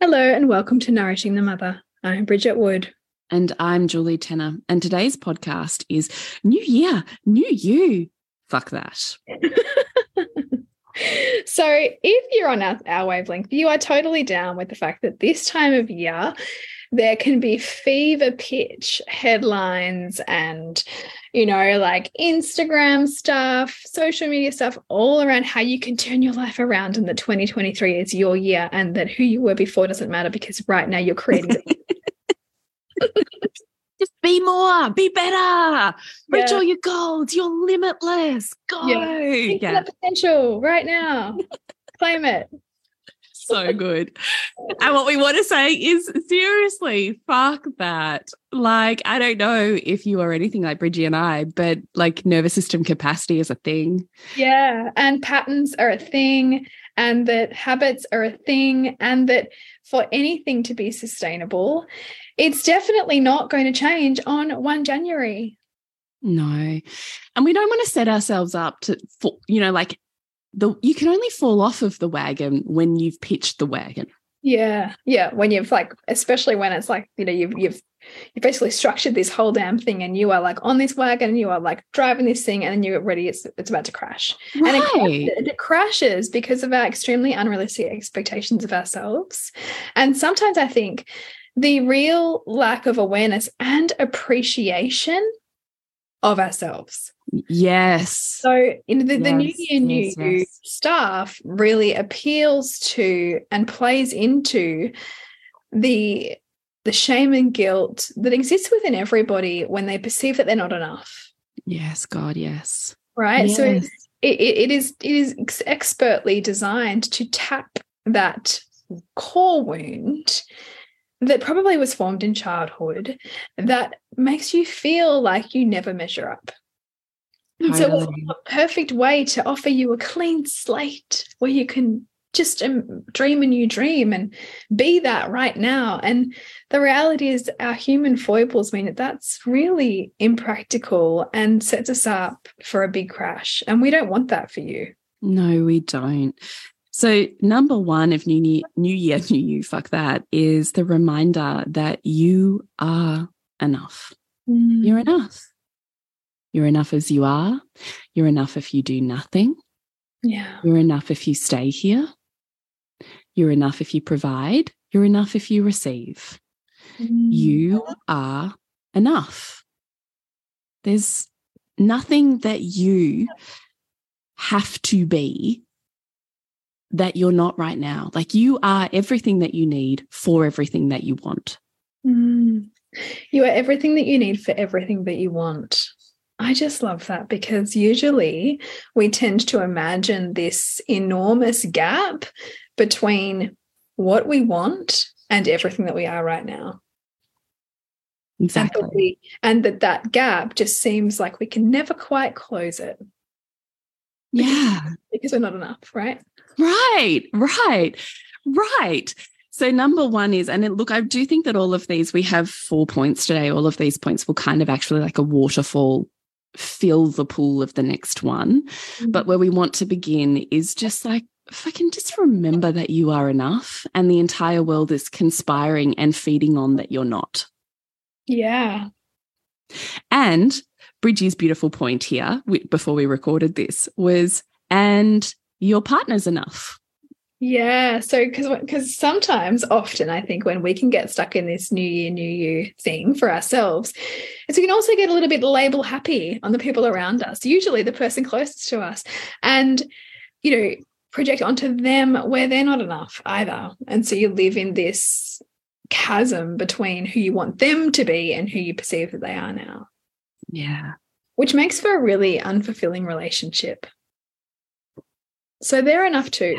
Hello, and welcome to Nourishing the Mother. I'm Bridget Wood. And I'm Julie Tenner. And today's podcast is New Year, New You. Fuck that. so, if you're on our, our wavelength, you are totally down with the fact that this time of year, there can be fever pitch headlines and you know like instagram stuff social media stuff all around how you can turn your life around and that 2023 is your year and that who you were before doesn't matter because right now you're creating just be more be better reach yeah. all your goals you're limitless go yeah. yeah. potential right now claim it so good. And what we want to say is seriously, fuck that. Like, I don't know if you are anything like Bridgie and I, but like nervous system capacity is a thing. Yeah. And patterns are a thing, and that habits are a thing, and that for anything to be sustainable, it's definitely not going to change on 1 January. No. And we don't want to set ourselves up to, for, you know, like the you can only fall off of the wagon when you've pitched the wagon. Yeah, yeah. When you've like, especially when it's like you know you've you've you basically structured this whole damn thing, and you are like on this wagon, and you are like driving this thing, and then you're ready. It's it's about to crash, right. and it, it crashes because of our extremely unrealistic expectations of ourselves. And sometimes I think the real lack of awareness and appreciation of ourselves Yes. So in the, yes, the New Year, New yes, You yes. stuff really appeals to and plays into the the shame and guilt that exists within everybody when they perceive that they're not enough. Yes, God, yes. Right. So it, it, it is it is expertly designed to tap that core wound that probably was formed in childhood that makes you feel like you never measure up. So, a perfect way to offer you a clean slate where you can just um, dream a new dream and be that right now. And the reality is, our human foibles mean that that's really impractical and sets us up for a big crash. And we don't want that for you. No, we don't. So, number one of New Year, New Year, New You, fuck that, is the reminder that you are enough. Mm. You're enough. You're enough as you are. You're enough if you do nothing. Yeah. You're enough if you stay here. You're enough if you provide. You're enough if you receive. Mm. You are enough. There's nothing that you have to be that you're not right now. Like you are everything that you need for everything that you want. Mm. You are everything that you need for everything that you want. I just love that because usually we tend to imagine this enormous gap between what we want and everything that we are right now. Exactly. And that, we, and that, that gap just seems like we can never quite close it. Yeah. Because we're not enough, right? Right, right, right. So, number one is, and look, I do think that all of these, we have four points today. All of these points will kind of actually like a waterfall fill the pool of the next one. Mm -hmm. But where we want to begin is just like, if I can just remember that you are enough and the entire world is conspiring and feeding on that you're not. Yeah. And Bridgie's beautiful point here before we recorded this was, and your partner's enough. Yeah. So, because because sometimes, often, I think when we can get stuck in this new year, new you thing for ourselves, is we can also get a little bit label happy on the people around us, usually the person closest to us, and you know, project onto them where they're not enough either. And so you live in this chasm between who you want them to be and who you perceive that they are now. Yeah. Which makes for a really unfulfilling relationship. So they're enough too.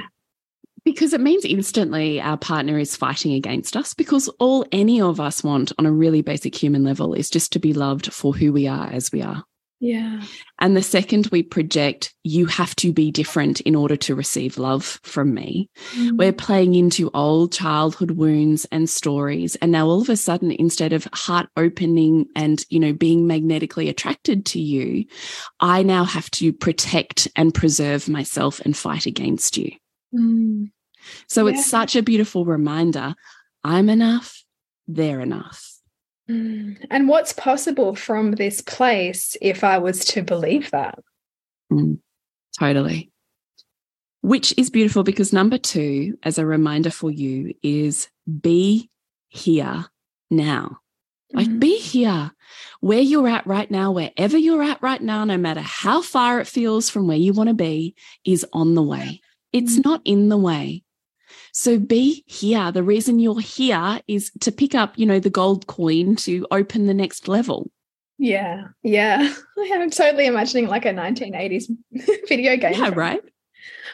Because it means instantly our partner is fighting against us because all any of us want on a really basic human level is just to be loved for who we are as we are. Yeah. And the second we project, you have to be different in order to receive love from me, mm. we're playing into old childhood wounds and stories. And now all of a sudden, instead of heart opening and, you know, being magnetically attracted to you, I now have to protect and preserve myself and fight against you. Mm. So yeah. it's such a beautiful reminder I'm enough, they're enough. Mm. And what's possible from this place if I was to believe that? Mm, totally. Which is beautiful because number two, as a reminder for you, is be here now. Like, mm. be here where you're at right now, wherever you're at right now, no matter how far it feels from where you want to be, is on the way. It's mm. not in the way. So be here. The reason you're here is to pick up, you know, the gold coin to open the next level. Yeah. Yeah. I'm totally imagining like a 1980s video game. Yeah, right.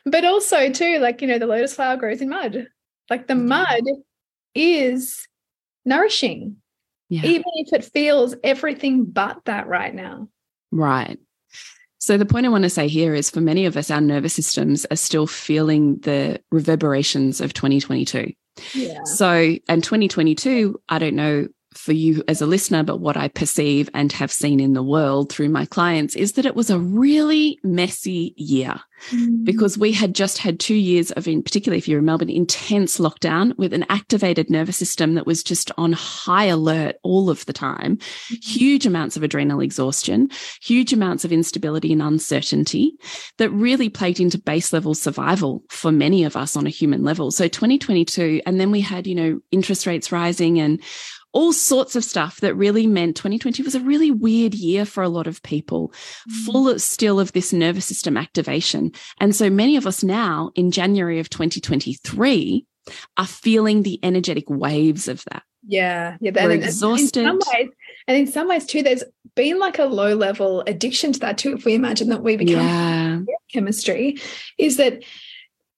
But also, too, like, you know, the lotus flower grows in mud. Like the mm-hmm. mud is nourishing, yeah. even if it feels everything but that right now. Right. So, the point I want to say here is for many of us, our nervous systems are still feeling the reverberations of 2022. Yeah. So, and 2022, I don't know for you as a listener, but what I perceive and have seen in the world through my clients is that it was a really messy year mm. because we had just had two years of, in particular, if you're in Melbourne, intense lockdown with an activated nervous system that was just on high alert all of the time, mm. huge amounts of adrenal exhaustion, huge amounts of instability and uncertainty that really played into base level survival for many of us on a human level. So 2022, and then we had, you know, interest rates rising and all sorts of stuff that really meant 2020 was a really weird year for a lot of people, mm. full of still of this nervous system activation. And so many of us now in January of 2023 are feeling the energetic waves of that. Yeah. Yeah. We're and, exhausted. And in, ways, and in some ways too, there's been like a low level addiction to that too. If we imagine that we become yeah. chemistry, is that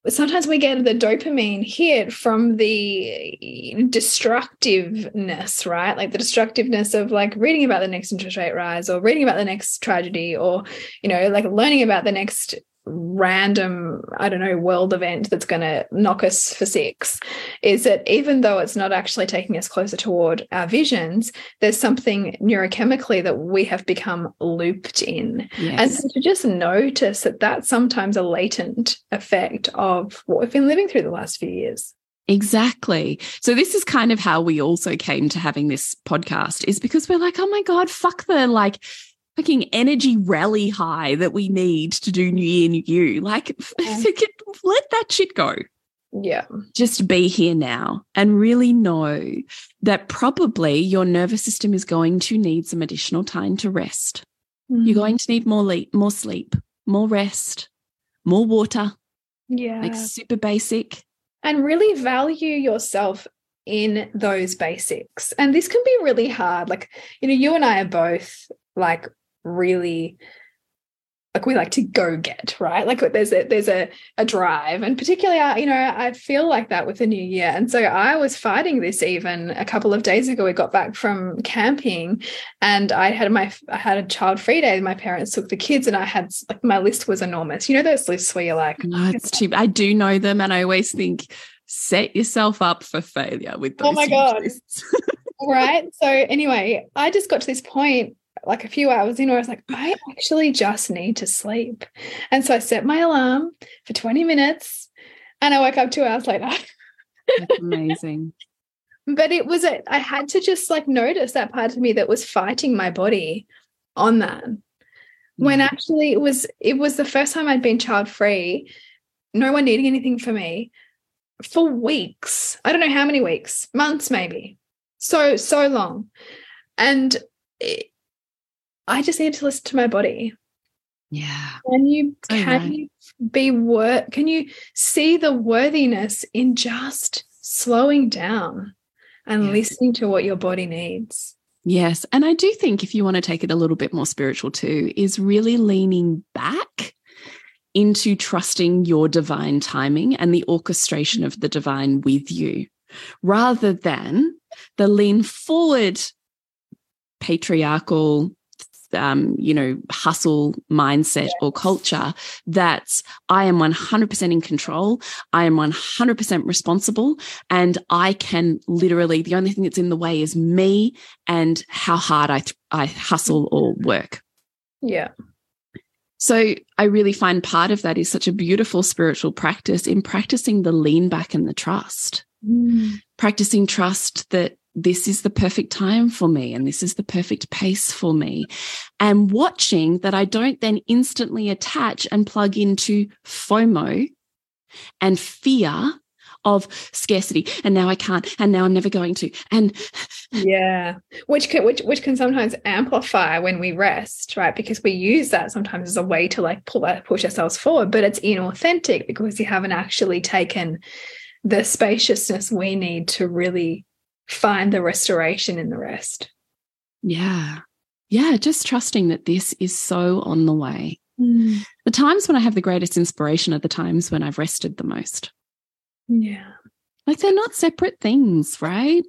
sometimes we get the dopamine hit from the destructiveness, right? Like the destructiveness of like reading about the next interest rate rise or reading about the next tragedy or, you know, like learning about the next random, I don't know, world event that's going to knock us for six is that even though it's not actually taking us closer toward our visions, there's something neurochemically that we have become looped in. Yes. And to just notice that that's sometimes a latent effect of what we've been living through the last few years. Exactly. So this is kind of how we also came to having this podcast is because we're like, oh my God, fuck the like fucking energy rally high that we need to do New Year, New You. Like, yeah. let that shit go. Yeah. Just be here now and really know that probably your nervous system is going to need some additional time to rest. Mm -hmm. You're going to need more, le- more sleep, more rest, more water. Yeah. Like super basic. And really value yourself in those basics. And this can be really hard. Like, you know, you and I are both like really like we like to go get right? Like there's a there's a, a drive and particularly I, you know i feel like that with the new year. And so i was fighting this even a couple of days ago. We got back from camping and i had my i had a child free day. My parents took the kids and i had like my list was enormous. You know those lists where you're like no it's cheap. I do know them and i always think set yourself up for failure with oh those oh my god. Right? So anyway i just got to this point like a few hours in, I was like, I actually just need to sleep. And so I set my alarm for 20 minutes and I woke up two hours later. That's amazing. but it was, a, I had to just like notice that part of me that was fighting my body on that. When mm. actually it was, it was the first time I'd been child free, no one needing anything for me for weeks. I don't know how many weeks, months maybe. So, so long. And it, I just need to listen to my body. Yeah. Can you can right. you be worth can you see the worthiness in just slowing down and listening to what your body needs? Yes. And I do think if you want to take it a little bit more spiritual too, is really leaning back into trusting your divine timing and the orchestration of the divine with you rather than the lean forward patriarchal um, you know, hustle mindset or culture that's I am 100% in control. I am 100% responsible. And I can literally, the only thing that's in the way is me and how hard I, I hustle or work. Yeah. So I really find part of that is such a beautiful spiritual practice in practicing the lean back and the trust. Mm. Practicing trust that this is the perfect time for me and this is the perfect pace for me. And watching that I don't then instantly attach and plug into FOMO and fear of scarcity. And now I can't and now I'm never going to. And yeah. Which can which which can sometimes amplify when we rest right? Because we use that sometimes as a way to like pull that push ourselves forward but it's inauthentic because you haven't actually taken the spaciousness we need to really find the restoration in the rest yeah yeah just trusting that this is so on the way mm. the times when I have the greatest inspiration are the times when I've rested the most yeah. Like they're not separate things, right?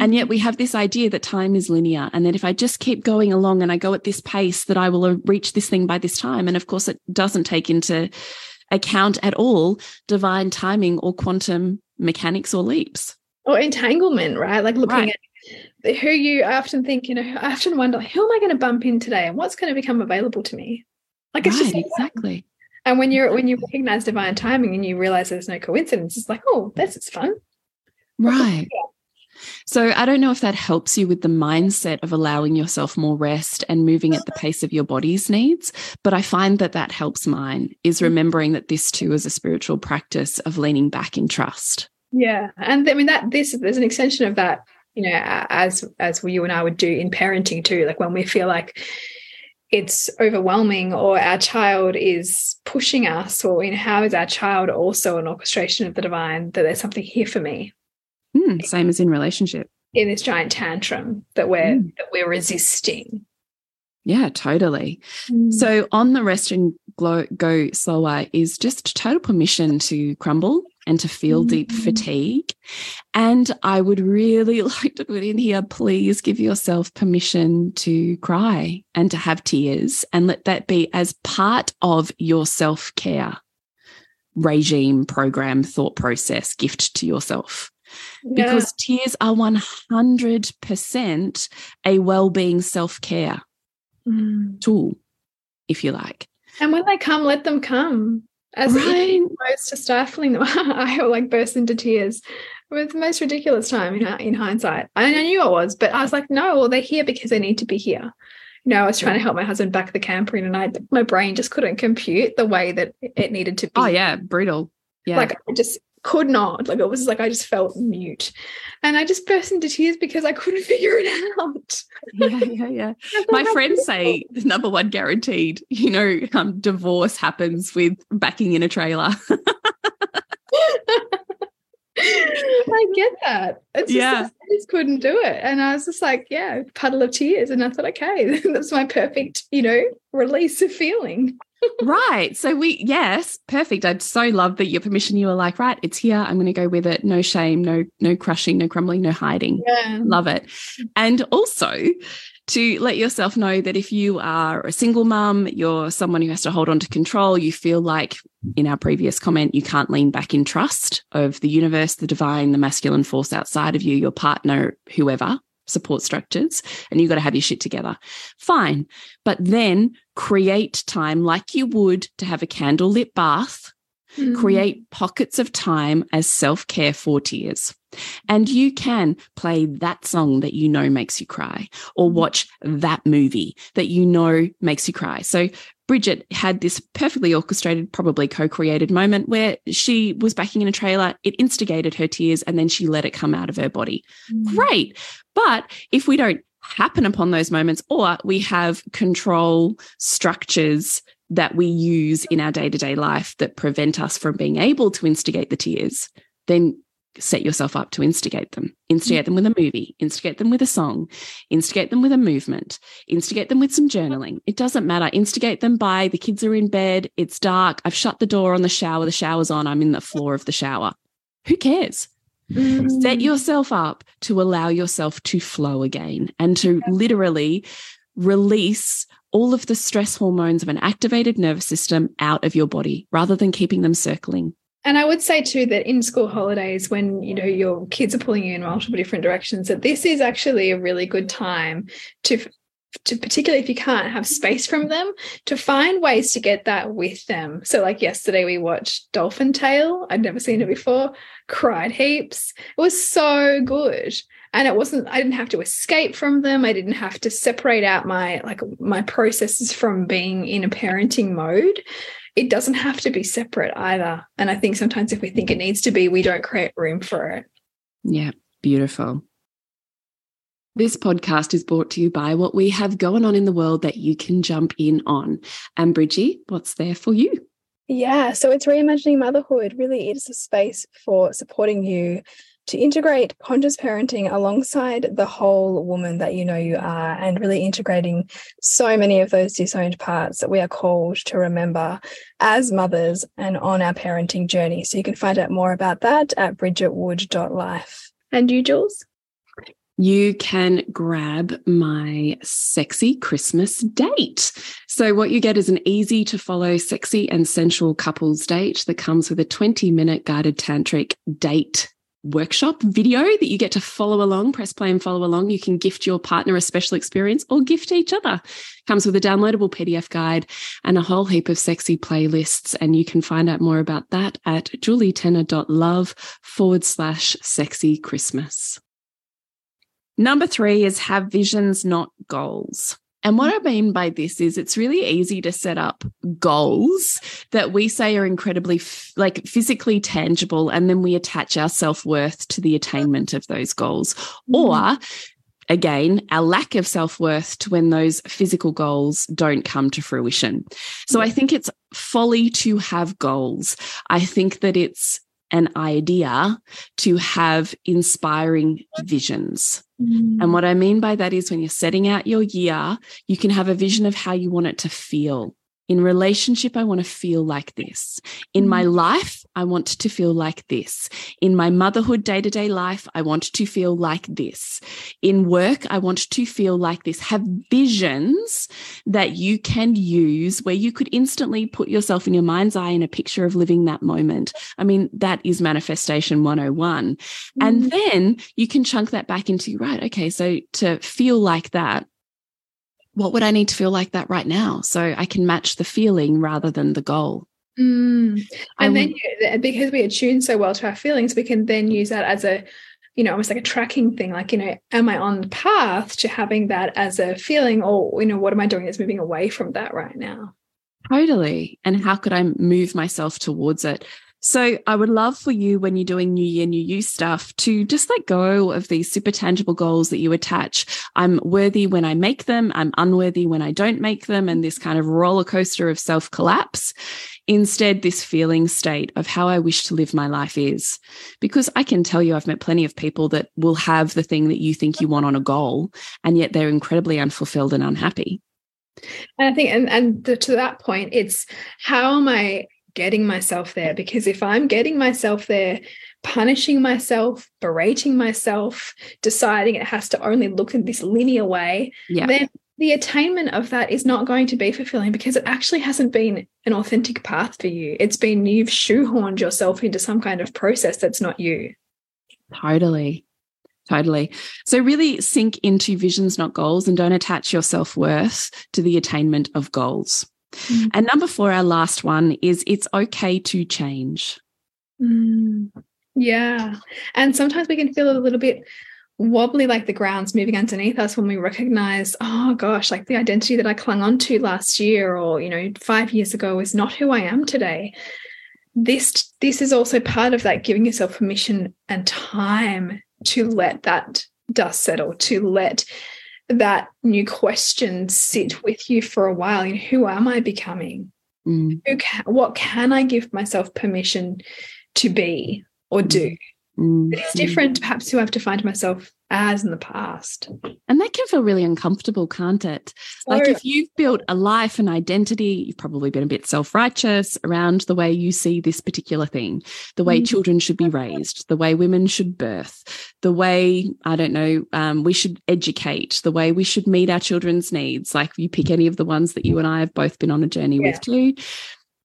And yet we mm-hmm. have this idea that time is linear and that if I just keep going along and I go at this pace, that I will uh, reach this thing by this time. And of course, it doesn't take into account at all divine timing or quantum mechanics or leaps. Or entanglement, right? Like looking right. at who you I often think, you know, I often wonder, who am I going to bump in today and what's going to become available to me? Like it's right, just exactly. And when you're when you recognize divine timing and you realize there's no coincidence, it's like, oh, this is fun. Right. So I don't know if that helps you with the mindset of allowing yourself more rest and moving at the pace of your body's needs, but I find that that helps mine is mm. remembering that this too is a spiritual practice of leaning back in trust. Yeah, and I mean that this there's an extension of that, you know, as as you and I would do in parenting too. Like when we feel like it's overwhelming or our child is pushing us or in how is our child also an orchestration of the divine that there's something here for me mm, same as in relationship in this giant tantrum that we're mm. that we're resisting yeah totally mm. so on the rest and glow, go slower is just total permission to crumble and to feel deep mm-hmm. fatigue. And I would really like to put in here please give yourself permission to cry and to have tears, and let that be as part of your self care regime, program, thought process, gift to yourself. Yeah. Because tears are 100% a well being self care mm. tool, if you like. And when they come, let them come. As right. close to stifling them, I like burst into tears. It was the most ridiculous time in, in hindsight. I knew I was, but I was like, no, well, they're here because they need to be here. You know, I was trying to help my husband back the camper in, and I my brain just couldn't compute the way that it needed to oh, be. Oh yeah, brutal. Yeah, like I just could not. Like it was like I just felt mute. And I just burst into tears because I couldn't figure it out. yeah, yeah, yeah. My friends say the number one guaranteed, you know, um, divorce happens with backing in a trailer. I get that. It's yeah. Just, I just couldn't do it. And I was just like, yeah, puddle of tears. And I thought, okay, that's my perfect, you know, release of feeling right. So we, yes, perfect. I'd so love that your permission. You were like, right, it's here. I'm going to go with it. No shame, no, no crushing, no crumbling, no hiding. Yeah. Love it. And also to let yourself know that if you are a single mum, you're someone who has to hold on to control, you feel like in our previous comment, you can't lean back in trust of the universe, the divine, the masculine force outside of you, your partner, whoever, support structures and you've got to have your shit together. Fine. But then create time like you would to have a candlelit bath. Mm. Create pockets of time as self care for tears. And you can play that song that you know makes you cry or mm. watch that movie that you know makes you cry. So Bridget had this perfectly orchestrated, probably co created moment where she was backing in a trailer. It instigated her tears and then she let it come out of her body. Mm. Great. But if we don't happen upon those moments or we have control structures that we use in our day to day life that prevent us from being able to instigate the tears, then set yourself up to instigate them. Instigate them with a movie, instigate them with a song, instigate them with a movement, instigate them with some journaling. It doesn't matter. Instigate them by the kids are in bed, it's dark, I've shut the door on the shower, the shower's on, I'm in the floor of the shower. Who cares? Mm. Set yourself up to allow yourself to flow again and to literally release all of the stress hormones of an activated nervous system out of your body rather than keeping them circling. And I would say too that in school holidays, when you know your kids are pulling you in multiple different directions, that this is actually a really good time to to particularly if you can't have space from them to find ways to get that with them. So like yesterday we watched dolphin tale. I'd never seen it before. Cried heaps. It was so good. And it wasn't i didn't have to escape from them. I didn't have to separate out my like my processes from being in a parenting mode. It doesn't have to be separate either. And I think sometimes if we think it needs to be, we don't create room for it. Yeah, beautiful. This podcast is brought to you by what we have going on in the world that you can jump in on. And Bridgie, what's there for you? Yeah, so it's reimagining motherhood. Really, it's a space for supporting you to integrate conscious parenting alongside the whole woman that you know you are and really integrating so many of those disowned parts that we are called to remember as mothers and on our parenting journey. So you can find out more about that at bridgetwood.life. And you, Jules? You can grab my sexy Christmas date. So, what you get is an easy to follow, sexy and sensual couples date that comes with a 20 minute guided tantric date workshop video that you get to follow along, press play and follow along. You can gift your partner a special experience or gift each other. Comes with a downloadable PDF guide and a whole heap of sexy playlists. And you can find out more about that at julietenner.love forward slash sexy Christmas. Number three is have visions, not goals. And what I mean by this is it's really easy to set up goals that we say are incredibly like physically tangible and then we attach our self-worth to the attainment of those goals. Mm. Or again, our lack of self-worth to when those physical goals don't come to fruition. So I think it's folly to have goals. I think that it's an idea to have inspiring visions. And mm. what I mean by that is when you're setting out your year, you can have a vision of how you want it to feel. In relationship, I want to feel like this. In my mm. life, I want to feel like this. In my motherhood day to day life, I want to feel like this. In work, I want to feel like this. Have visions that you can use where you could instantly put yourself in your mind's eye in a picture of living that moment. I mean, that is manifestation 101. Mm. And then you can chunk that back into, right, okay, so to feel like that, what would I need to feel like that right now? So I can match the feeling rather than the goal. Mm. And then you, because we attune so well to our feelings, we can then use that as a, you know, almost like a tracking thing. Like, you know, am I on the path to having that as a feeling, or you know, what am I doing that's moving away from that right now? Totally. And how could I move myself towards it? So I would love for you when you're doing new year, new you stuff to just let go of these super tangible goals that you attach. I'm worthy when I make them. I'm unworthy when I don't make them. And this kind of roller coaster of self collapse. Instead, this feeling state of how I wish to live my life is. Because I can tell you, I've met plenty of people that will have the thing that you think you want on a goal, and yet they're incredibly unfulfilled and unhappy. And I think, and, and to that point, it's how am I getting myself there because if I'm getting myself there, punishing myself, berating myself, deciding it has to only look in this linear way, yeah. then the attainment of that is not going to be fulfilling because it actually hasn't been an authentic path for you. It's been you've shoehorned yourself into some kind of process that's not you. Totally. Totally. So, really sink into visions, not goals, and don't attach your self worth to the attainment of goals. Mm. And number four, our last one is it's okay to change. Mm. Yeah. And sometimes we can feel a little bit wobbly like the ground's moving underneath us when we recognize oh gosh like the identity that i clung on to last year or you know five years ago is not who i am today this this is also part of that giving yourself permission and time to let that dust settle to let that new question sit with you for a while you know, who am i becoming mm. who can, what can i give myself permission to be or do Mm. It's different, perhaps, who I've defined myself as in the past. And that can feel really uncomfortable, can't it? So, like if you've built a life and identity, you've probably been a bit self righteous around the way you see this particular thing, the way mm. children should be raised, the way women should birth, the way, I don't know, um, we should educate, the way we should meet our children's needs. Like you pick any of the ones that you and I have both been on a journey yeah. with too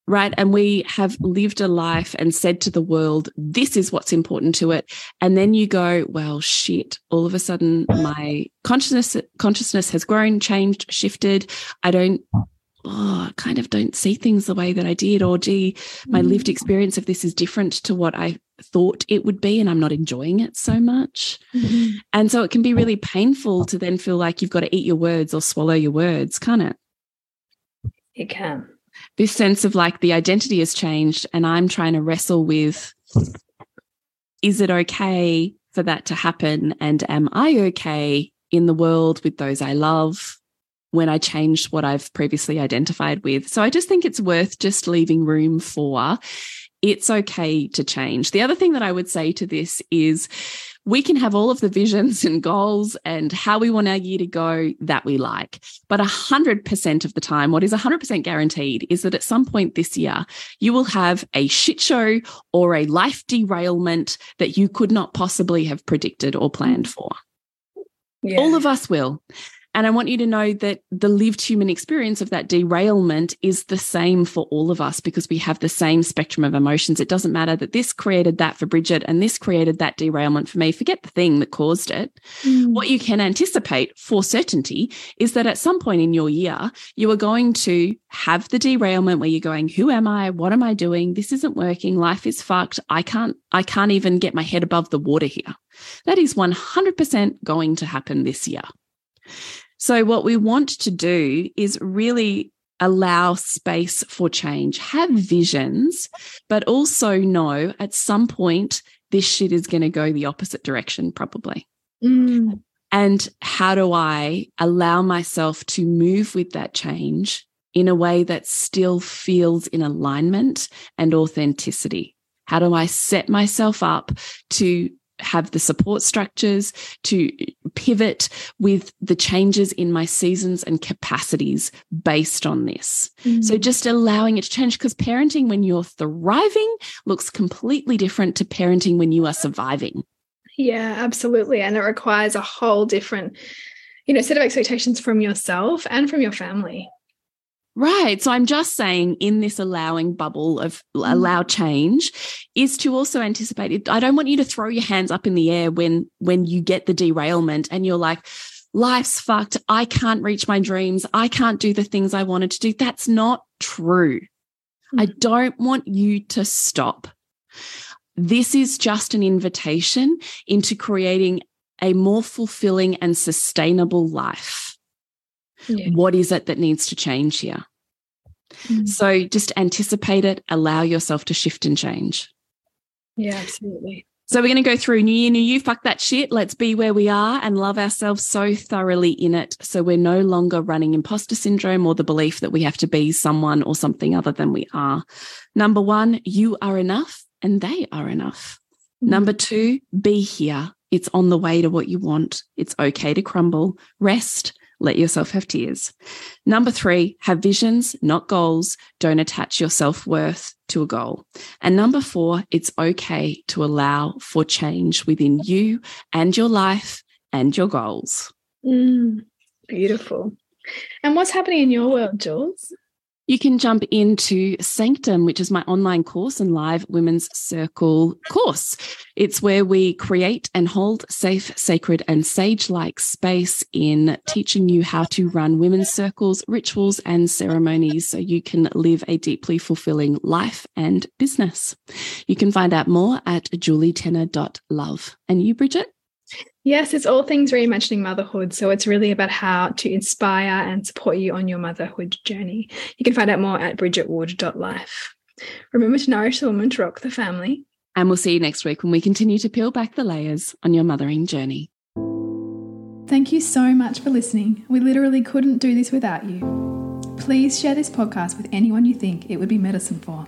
right? And we have lived a life and said to the world, this is what's important to it. And then you go, well, shit, all of a sudden my consciousness, consciousness has grown, changed, shifted. I don't, oh, I kind of don't see things the way that I did. Or gee, my lived mm. experience of this is different to what I thought it would be. And I'm not enjoying it so much. Mm-hmm. And so it can be really painful to then feel like you've got to eat your words or swallow your words, can't it? It can this sense of like the identity has changed and I'm trying to wrestle with is it okay for that to happen? And am I okay in the world with those I love when I changed what I've previously identified with? So I just think it's worth just leaving room for it's okay to change. The other thing that I would say to this is we can have all of the visions and goals and how we want our year to go that we like. But 100% of the time, what is 100% guaranteed is that at some point this year, you will have a shit show or a life derailment that you could not possibly have predicted or planned for. Yeah. All of us will. And I want you to know that the lived human experience of that derailment is the same for all of us because we have the same spectrum of emotions. It doesn't matter that this created that for Bridget and this created that derailment for me. Forget the thing that caused it. Mm. What you can anticipate for certainty is that at some point in your year, you are going to have the derailment where you're going, who am I? What am I doing? This isn't working. Life is fucked. I can't, I can't even get my head above the water here. That is 100% going to happen this year. So, what we want to do is really allow space for change, have visions, but also know at some point this shit is going to go the opposite direction, probably. Mm. And how do I allow myself to move with that change in a way that still feels in alignment and authenticity? How do I set myself up to have the support structures to pivot with the changes in my seasons and capacities based on this. Mm. So just allowing it to change because parenting when you're thriving looks completely different to parenting when you are surviving. Yeah, absolutely. And it requires a whole different, you know, set of expectations from yourself and from your family. Right. So I'm just saying in this allowing bubble of mm. allow change is to also anticipate it. I don't want you to throw your hands up in the air when when you get the derailment and you're like, life's fucked. I can't reach my dreams. I can't do the things I wanted to do. That's not true. Mm. I don't want you to stop. This is just an invitation into creating a more fulfilling and sustainable life. Yeah. What is it that needs to change here? Mm. So just anticipate it, allow yourself to shift and change. Yeah, absolutely. So we're going to go through new year, new you. Fuck that shit. Let's be where we are and love ourselves so thoroughly in it. So we're no longer running imposter syndrome or the belief that we have to be someone or something other than we are. Number one, you are enough and they are enough. Mm. Number two, be here. It's on the way to what you want. It's okay to crumble. Rest, let yourself have tears. Number three, have visions, not goals. Don't attach your self worth to a goal. And number four, it's okay to allow for change within you and your life and your goals. Mm, beautiful. And what's happening in your world, Jules? You can jump into Sanctum, which is my online course and live women's circle course. It's where we create and hold safe, sacred, and sage like space in teaching you how to run women's circles, rituals, and ceremonies so you can live a deeply fulfilling life and business. You can find out more at julietenner.love. And you, Bridget? Yes, it's all things reimagining motherhood. So it's really about how to inspire and support you on your motherhood journey. You can find out more at bridgetwood.life. Remember to nourish the woman to rock the family. And we'll see you next week when we continue to peel back the layers on your mothering journey. Thank you so much for listening. We literally couldn't do this without you. Please share this podcast with anyone you think it would be medicine for.